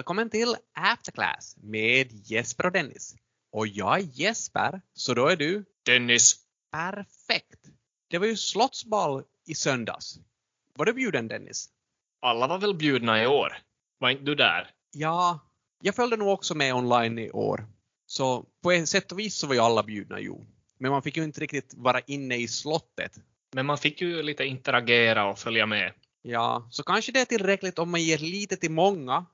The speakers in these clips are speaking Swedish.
Välkommen till Afterclass med Jesper och Dennis. Och jag är Jesper, så då är du Dennis. perfekt. Det var ju slottsbal i söndags. Var du bjuden Dennis? Alla var väl bjudna i år? Var inte du där? Ja, jag följde nog också med online i år. Så på ett sätt och vis så var ju alla bjudna, jo. Men man fick ju inte riktigt vara inne i slottet. Men man fick ju lite interagera och följa med. Ja, så kanske det är tillräckligt om man ger lite till många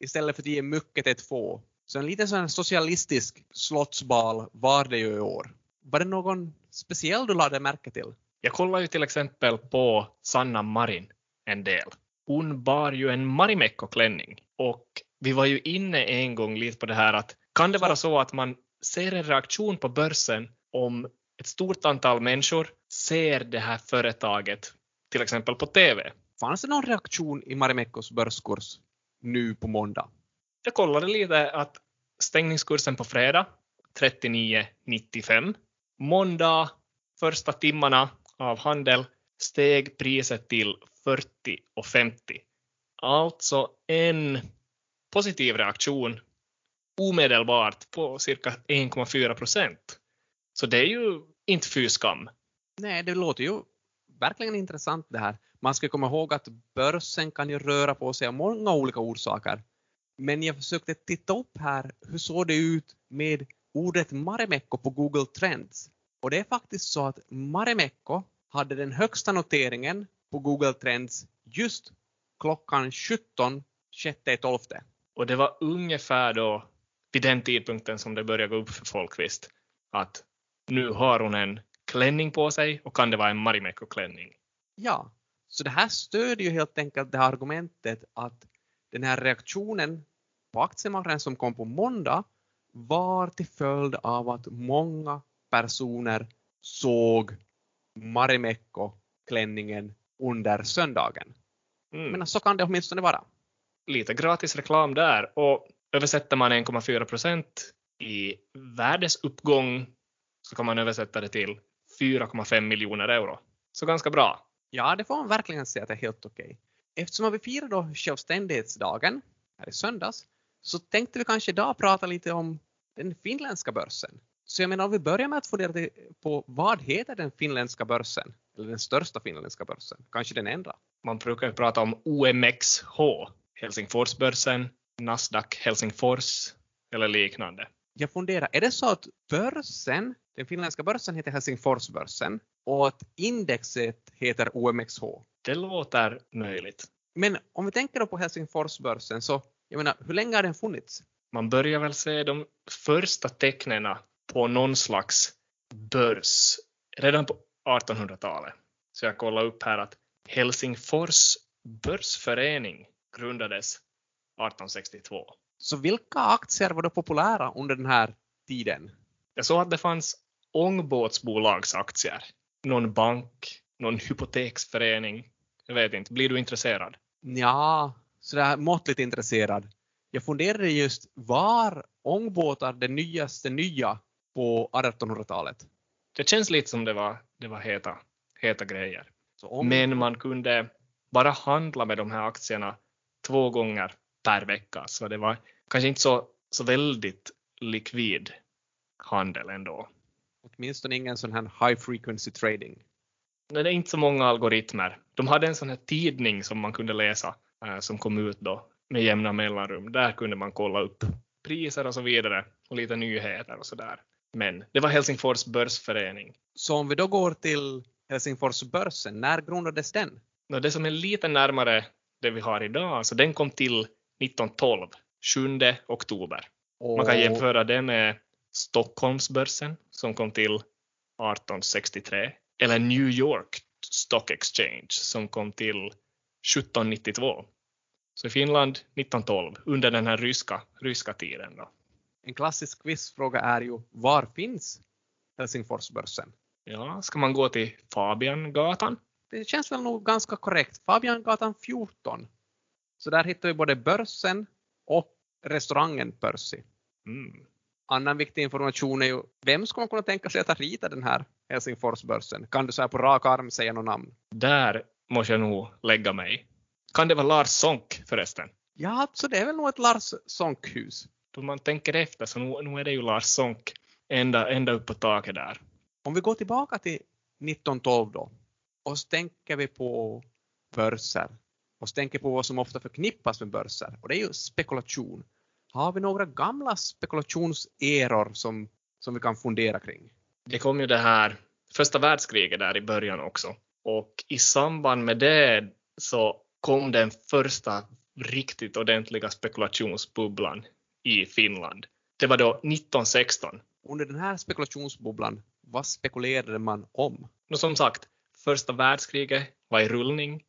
istället för att ge mycket till få. Så en liten sån socialistisk slottsbal var det ju i år. Var det någon speciell du lade märke till? Jag kollade ju till exempel på Sanna Marin en del. Hon bar ju en Marimekko-klänning och vi var ju inne en gång lite på det här att kan det vara så att man ser en reaktion på börsen om ett stort antal människor ser det här företaget till exempel på TV. Fanns det någon reaktion i Marimekkos börskurs nu på måndag? Jag kollade lite att stängningskursen på fredag 39,95. Måndag första timmarna av handel steg priset till 40,50. Alltså en positiv reaktion omedelbart på cirka 1,4 procent. Så det är ju inte fy skam. Nej, det låter ju verkligen intressant det här. Man ska komma ihåg att börsen kan ju röra på sig av många olika orsaker. Men jag försökte titta upp här, hur såg det ut med ordet Marimekko på Google Trends? Och det är faktiskt så att Marimekko hade den högsta noteringen på Google Trends just klockan 17, 6.12. Och det var ungefär då vid den tidpunkten som det började gå upp för folk visst att nu har hon en klänning på sig och kan det vara en Marimekko-klänning. Ja, så det här stödjer ju helt enkelt det här argumentet att den här reaktionen på aktiemarknaden som kom på måndag var till följd av att många personer såg Marimekko-klänningen under söndagen. Mm. Men så kan det åtminstone vara. Lite gratis reklam där och översätter man 1,4 procent i värdesuppgång så kan man översätta det till 4,5 miljoner euro. Så ganska bra. Ja, det får man verkligen säga att det är helt okej. Eftersom vi firar då självständighetsdagen här i söndags så tänkte vi kanske idag prata lite om den finländska börsen. Så jag menar om vi börjar med att fundera på vad heter den finländska börsen? Eller den största finländska börsen? Kanske den enda? Man brukar ju prata om OMXH, Helsingforsbörsen, Nasdaq Helsingfors eller liknande. Jag funderar, är det så att börsen, den finländska börsen heter Helsingforsbörsen och att indexet heter OMXH? Det låter möjligt. Men om vi tänker på Helsingforsbörsen så, jag menar, hur länge har den funnits? Man börjar väl se de första tecknen på någon slags börs redan på 1800-talet. Så jag kollar upp här att Helsingfors börsförening grundades 1862. Så vilka aktier var då populära under den här tiden? Jag såg att det fanns ångbåtsbolagsaktier, någon bank, någon hypoteksförening. Jag vet inte, blir du intresserad? Ja, sådär måttligt intresserad. Jag funderade just, var ångbåtar det nyaste nya på 1800-talet? Det känns lite som det var, det var heta, heta grejer. Om, Men man kunde bara handla med de här aktierna två gånger per vecka, så det var kanske inte så, så väldigt likvid handel ändå. Åtminstone ingen sån här high frequency trading. Det är inte så många algoritmer. De hade en sån här tidning som man kunde läsa eh, som kom ut då med jämna mellanrum. Där kunde man kolla upp priser och så vidare och lite nyheter och så där. Men det var Helsingfors börsförening. Så om vi då går till Helsingforsbörsen, när grundades den? Det som är lite närmare det vi har idag, så den kom till 1912, 7 oktober. Och, Man kan jämföra det med Stockholmsbörsen som kom till 1863 eller New York Stock Exchange som kom till 1792. Så i Finland 1912 under den här ryska, ryska tiden. Då. En klassisk quizfråga är ju, var finns Helsingforsbörsen? Ja, ska man gå till Fabiangatan? Det känns väl nog ganska korrekt. Fabiangatan 14. Så där hittar vi både börsen och restaurangen Percy. Mm. Annan viktig information är ju, vem ska man kunna tänka sig att ha ritat den här Helsingforsbörsen? Kan du så här på rak arm säga något namn? Där måste jag nog lägga mig. Kan det vara Lars Sonck förresten? Ja, alltså det är väl nog ett Lars Sonck-hus. Då man tänker efter så nu, nu är det ju Lars Sonck ända, ända upp på taket där. Om vi går tillbaka till 1912 då och så tänker vi på börser och tänker på vad som ofta förknippas med börser och det är ju spekulation. Har vi några gamla spekulationseror som, som vi kan fundera kring? Det kom ju det här första världskriget där i början också och i samband med det så kom den första riktigt ordentliga spekulationsbubblan i Finland. Det var då 1916. Under den här spekulationsbubblan, vad spekulerade man om? Och som sagt, första världskriget var i rullning.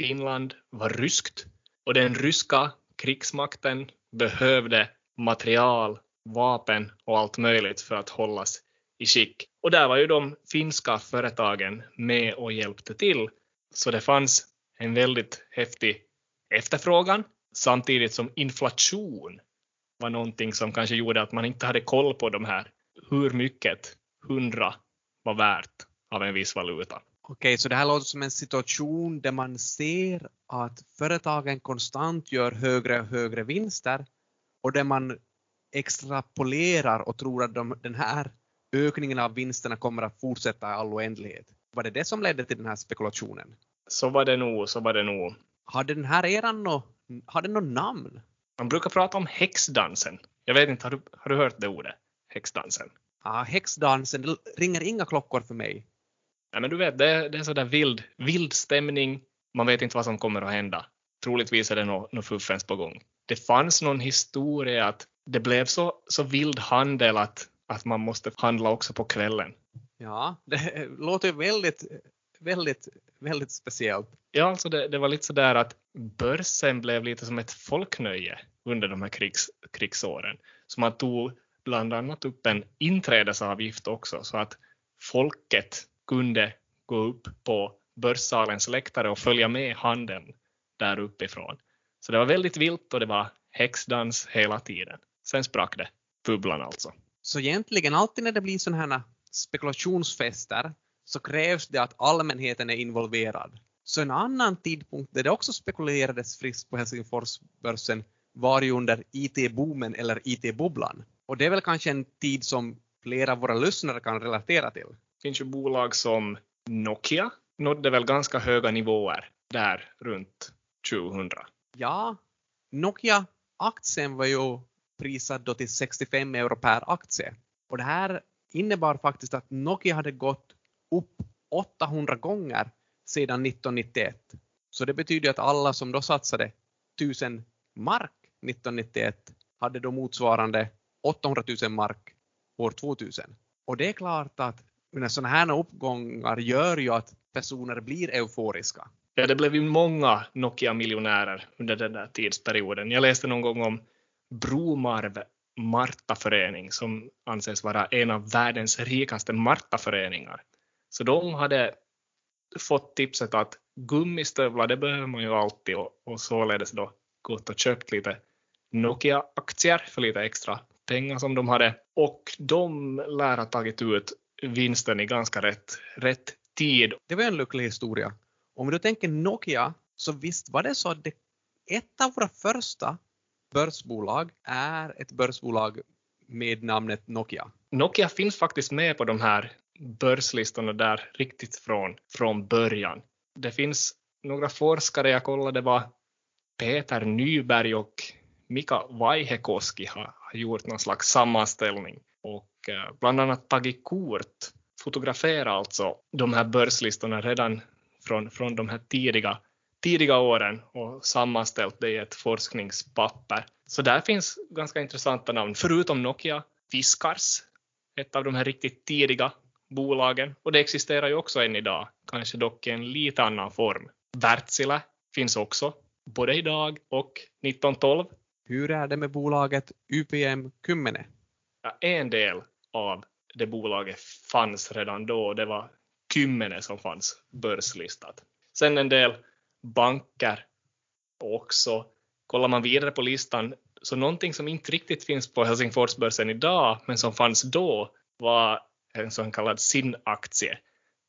Finland var ryskt och den ryska krigsmakten behövde material, vapen och allt möjligt för att hållas i skick. Och där var ju de finska företagen med och hjälpte till. Så det fanns en väldigt häftig efterfrågan samtidigt som inflation var någonting som kanske gjorde att man inte hade koll på de här hur mycket hundra var värt av en viss valuta. Okej, så det här låter som en situation där man ser att företagen konstant gör högre och högre vinster och där man extrapolerar och tror att de, den här ökningen av vinsterna kommer att fortsätta i all oändlighet. Var det det som ledde till den här spekulationen? Så var det nog, så var det nog. Hade den här eran något hade något namn? Man brukar prata om häxdansen. Jag vet inte, har du, har du hört det ordet? Häxdansen? Ja, häxdansen, det ringer inga klockor för mig. Ja, men du vet, det, det är sådär vild, vild stämning. Man vet inte vad som kommer att hända. Troligtvis är det något, något fuffens på gång. Det fanns någon historia att det blev så, så vild handel att, att man måste handla också på kvällen. Ja, det låter väldigt, väldigt, väldigt speciellt. Ja, alltså det, det var lite sådär att börsen blev lite som ett folknöje under de här krigs, krigsåren. Så man tog bland annat upp en inträdesavgift också så att folket kunde gå upp på börssalens läktare och följa med handen där uppifrån. Så det var väldigt vilt och det var häxdans hela tiden. Sen sprack det, bubblan alltså. Så egentligen alltid när det blir sådana här spekulationsfester så krävs det att allmänheten är involverad. Så en annan tidpunkt där det också spekulerades friskt på Helsingforsbörsen var ju under IT-boomen eller IT-bubblan. Och det är väl kanske en tid som flera av våra lyssnare kan relatera till. Det finns ju bolag som Nokia nådde väl ganska höga nivåer där runt 2000. Ja, Nokia-aktien var ju prisad då till 65 euro per aktie. Och det här innebar faktiskt att Nokia hade gått upp 800 gånger sedan 1991. Så det betyder att alla som då satsade 1000 mark 1991 hade då motsvarande 800 000 mark år 2000. Och det är klart att sådana här uppgångar gör ju att personer blir euforiska. Ja, det blev ju många Nokia-miljonärer under den där tidsperioden. Jag läste någon gång om Bromarv Martaförening som anses vara en av världens rikaste Martaföreningar. Så de hade fått tipset att gummistövlar, det behöver man ju alltid och, och således då gått och köpt lite Nokia-aktier för lite extra pengar som de hade och de lär ha tagit ut vinsten i ganska rätt, rätt tid. Det var en lycklig historia. Om då tänker Nokia så visst var det så att det, ett av våra första börsbolag är ett börsbolag med namnet Nokia. Nokia finns faktiskt med på de här börslistorna där riktigt från, från början. Det finns några forskare, jag kollade vad Peter Nyberg och Mika Vaihekoski har, gjort någon slags sammanställning och Eh, bland annat tagit kort, fotograferat alltså de här börslistorna redan från, från de här tidiga, tidiga åren och sammanställt det i ett forskningspapper. Så där finns ganska intressanta namn, förutom Nokia, Fiskars, ett av de här riktigt tidiga bolagen och det existerar ju också än idag, kanske dock i en lite annan form. Wärtsilä finns också, både idag och 1912. Hur är det med bolaget UPM Kymmene? Ja, en del av det bolaget fanns redan då, det var Kymmene som fanns börslistat. Sen en del banker också. Kollar man vidare på listan, så någonting som inte riktigt finns på Helsingforsbörsen idag, men som fanns då, var en sån kallad SIN-aktie.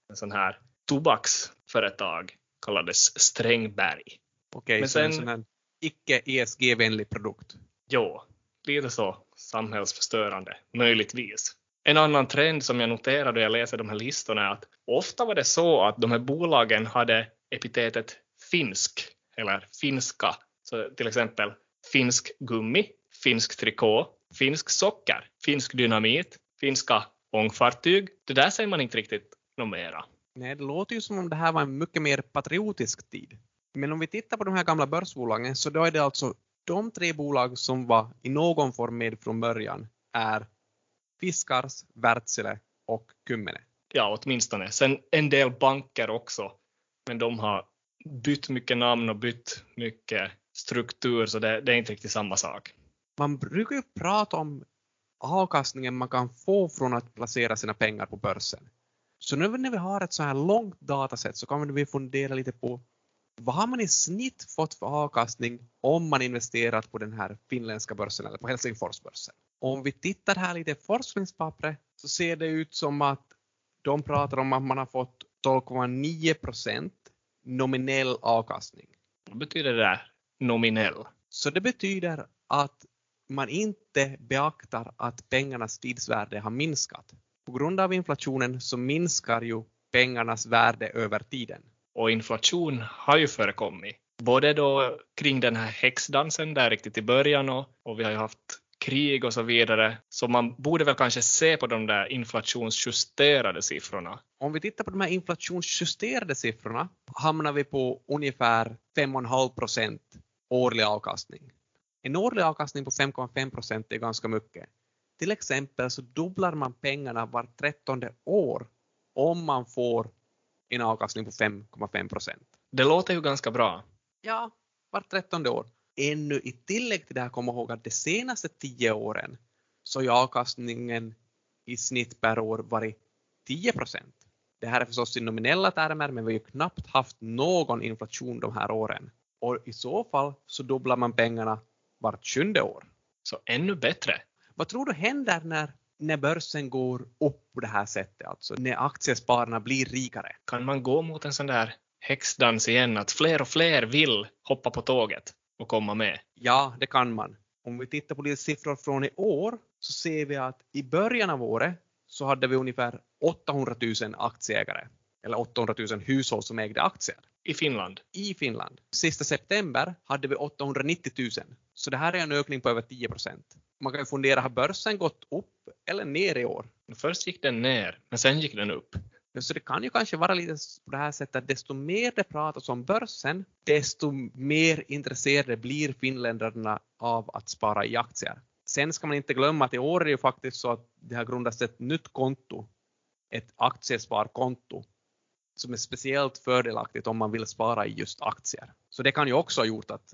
En sån här tobaksföretag kallades Strängberg. Okej, Men så en sån här icke ESG-vänlig produkt. Jo, lite så samhällsförstörande, möjligtvis. En annan trend som jag noterade då jag läser de här listorna är att ofta var det så att de här bolagen hade epitetet finsk eller finska. Så till exempel finsk gummi, finsk trikå, finsk socker, finsk dynamit, finska ångfartyg. Det där säger man inte riktigt något mera. Nej, det låter ju som om det här var en mycket mer patriotisk tid. Men om vi tittar på de här gamla börsbolagen så då är det alltså de tre bolag som var i någon form med från början är Fiskars, Wärtsilä och Kymmene. Ja, åtminstone. Sen en del banker också. Men de har bytt mycket namn och bytt mycket struktur så det, det är inte riktigt samma sak. Man brukar ju prata om avkastningen man kan få från att placera sina pengar på börsen. Så nu när vi har ett så här långt dataset så kan vi fundera lite på vad har man i snitt fått för avkastning om man investerat på den här finländska börsen eller på Helsingforsbörsen? Om vi tittar här lite i forskningspappret så ser det ut som att de pratar om att man har fått 12,9 procent nominell avkastning. Vad betyder det där, nominell? Så det betyder att man inte beaktar att pengarnas tidsvärde har minskat. På grund av inflationen så minskar ju pengarnas värde över tiden. Och inflation har ju förekommit. Både då kring den här häxdansen där riktigt i början och, och vi har ju haft krig och så vidare. Så man borde väl kanske se på de där inflationsjusterade siffrorna. Om vi tittar på de här inflationsjusterade siffrorna hamnar vi på ungefär 5,5 procent årlig avkastning. En årlig avkastning på 5,5 procent är ganska mycket. Till exempel så dubblar man pengarna var trettonde år om man får en avkastning på 5,5 procent. Det låter ju ganska bra. Ja, var trettonde år. Ännu i tillägg till det här, kom ihåg att de senaste tio åren så har avkastningen i snitt per år varit 10 procent. Det här är förstås i nominella termer, men vi har ju knappt haft någon inflation de här åren. Och i så fall så dubblar man pengarna vart sjunde år. Så ännu bättre. Vad tror du händer när, när börsen går upp på det här sättet, alltså när aktiespararna blir rikare? Kan man gå mot en sån där häxdans igen, att fler och fler vill hoppa på tåget och komma med? Ja, det kan man. Om vi tittar på lite siffror från i år så ser vi att i början av året så hade vi ungefär 800 000 aktieägare eller 800 000 hushåll som ägde aktier. I Finland? I Finland. Sista september hade vi 890 000. Så det här är en ökning på över 10 procent. Man kan ju fundera, har börsen gått upp eller ner i år? Först gick den ner, men sen gick den upp. Så det kan ju kanske vara lite på det här sättet att desto mer det pratas om börsen, desto mer intresserade blir finländarna av att spara i aktier. Sen ska man inte glömma att i år är det ju faktiskt så att det har grundats ett nytt konto, ett aktiesparkonto, som är speciellt fördelaktigt om man vill spara i just aktier. Så det kan ju också ha gjort att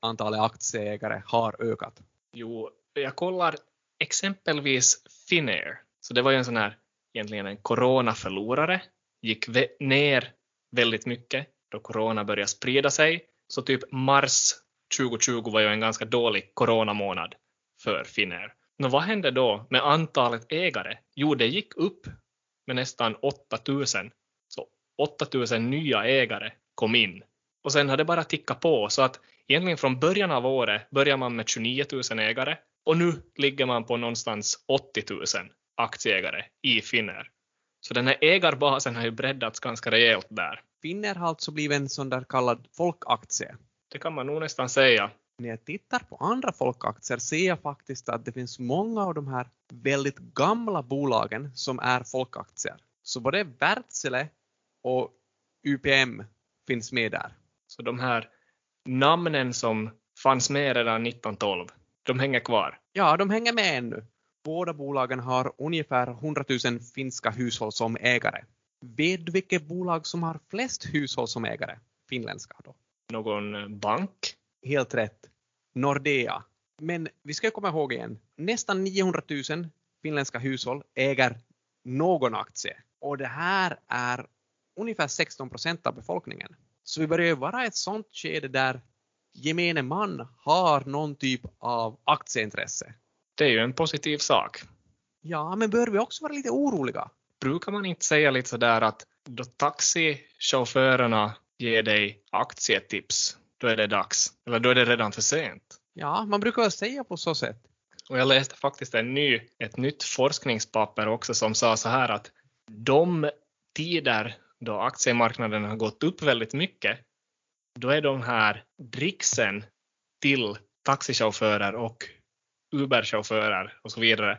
antalet aktieägare har ökat. Jo, jag kollar exempelvis Finnair. Så det var ju en sån här, egentligen en coronaförlorare. Gick ner väldigt mycket då corona började sprida sig. Så typ mars 2020 var ju en ganska dålig coronamånad för Finnair. Men vad hände då med antalet ägare? Jo, det gick upp med nästan 8000. Så 8000 nya ägare kom in. Och sen har det bara tickat på så att egentligen från början av året börjar man med 29 000 ägare och nu ligger man på någonstans 80 000 aktieägare i Finnair. Så den här ägarbasen har ju breddats ganska rejält där. Finnair har alltså blivit en sån där kallad folkaktie. Det kan man nog nästan säga. När jag tittar på andra folkaktier ser jag faktiskt att det finns många av de här väldigt gamla bolagen som är folkaktier. Så både Wärtsilä och UPM finns med där. Så de här namnen som fanns med redan 1912, de hänger kvar? Ja, de hänger med ännu. Båda bolagen har ungefär 100 000 finska hushåll som ägare. Vet du vilket bolag som har flest hushåll som ägare? Finländska då. Någon bank? Helt rätt. Nordea. Men vi ska komma ihåg igen, nästan 900 000 finländska hushåll äger någon aktie. Och det här är ungefär 16 procent av befolkningen. Så vi börjar ju vara i ett sånt skede där gemene man har någon typ av aktieintresse. Det är ju en positiv sak. Ja, men bör vi också vara lite oroliga? Brukar man inte säga lite sådär att då taxichaufförerna ger dig aktietips, då är det dags. Eller då är det redan för sent. Ja, man brukar väl säga på så sätt. Och jag läste faktiskt en ny, ett nytt forskningspapper också som sa så här att de tider då aktiemarknaden har gått upp väldigt mycket, då är de här dricksen till taxichaufförer och Uber-chaufförer och så vidare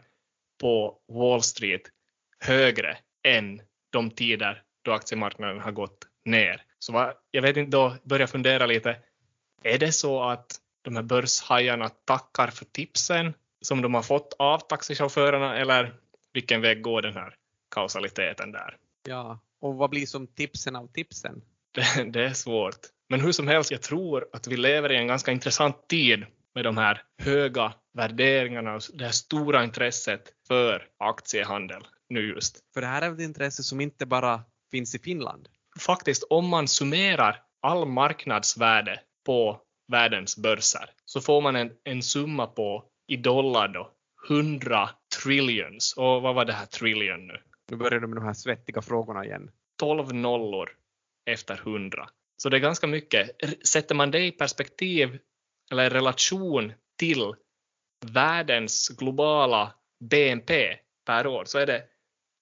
på Wall Street högre än de tider då aktiemarknaden har gått ner. Så vad, jag vet inte, då börjar jag fundera lite. Är det så att de här börshajarna tackar för tipsen som de har fått av taxichaufförerna eller vilken väg går den här kausaliteten där? Ja, och vad blir som tipsen av tipsen? Det, det är svårt. Men hur som helst, jag tror att vi lever i en ganska intressant tid med de här höga värderingarna och det här stora intresset för aktiehandel nu just. För det här är ett intresse som inte bara finns i Finland. Faktiskt, om man summerar all marknadsvärde på världens börser så får man en, en summa på i dollar då 100 trillions. Och vad var det här trillion nu? Nu börjar de med de här svettiga frågorna igen. 12 nollor efter 100. Så det är ganska mycket. Sätter man det i perspektiv eller i relation till världens globala BNP per år så är det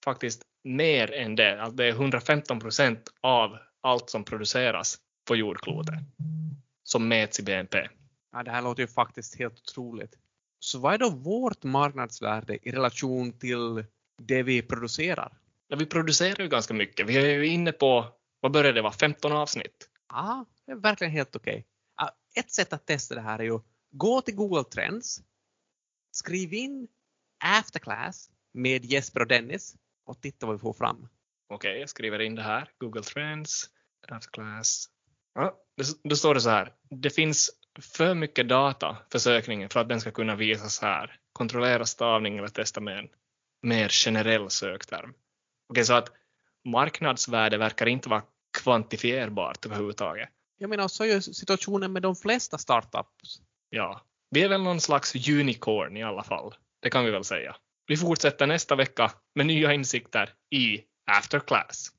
faktiskt mer än det. Alltså det är 115 procent av allt som produceras på jordklotet som mäts i BNP. Ja, det här låter ju faktiskt helt otroligt. Så vad är då vårt marknadsvärde i relation till det vi producerar? Ja, vi producerar ju ganska mycket. Vi är ju inne på, vad börjar det vara, 15 avsnitt? Ja, det är verkligen helt okej. Okay. Ett sätt att testa det här är ju gå till Google Trends, skriv in Afterclass med Jesper och Dennis och titta vad vi får fram. Okej, okay, jag skriver in det här. Google Trends, Afterclass. Ja, då står det så här. Det finns för mycket data för sökningen för att den ska kunna visas här. Kontrollera stavning eller testa med en mer generell sökterm. Okej, så att marknadsvärde verkar inte vara kvantifierbart överhuvudtaget. Jag menar, så är ju situationen med de flesta startups. Ja, vi är väl någon slags unicorn i alla fall. Det kan vi väl säga. Vi fortsätter nästa vecka med nya insikter i After Class.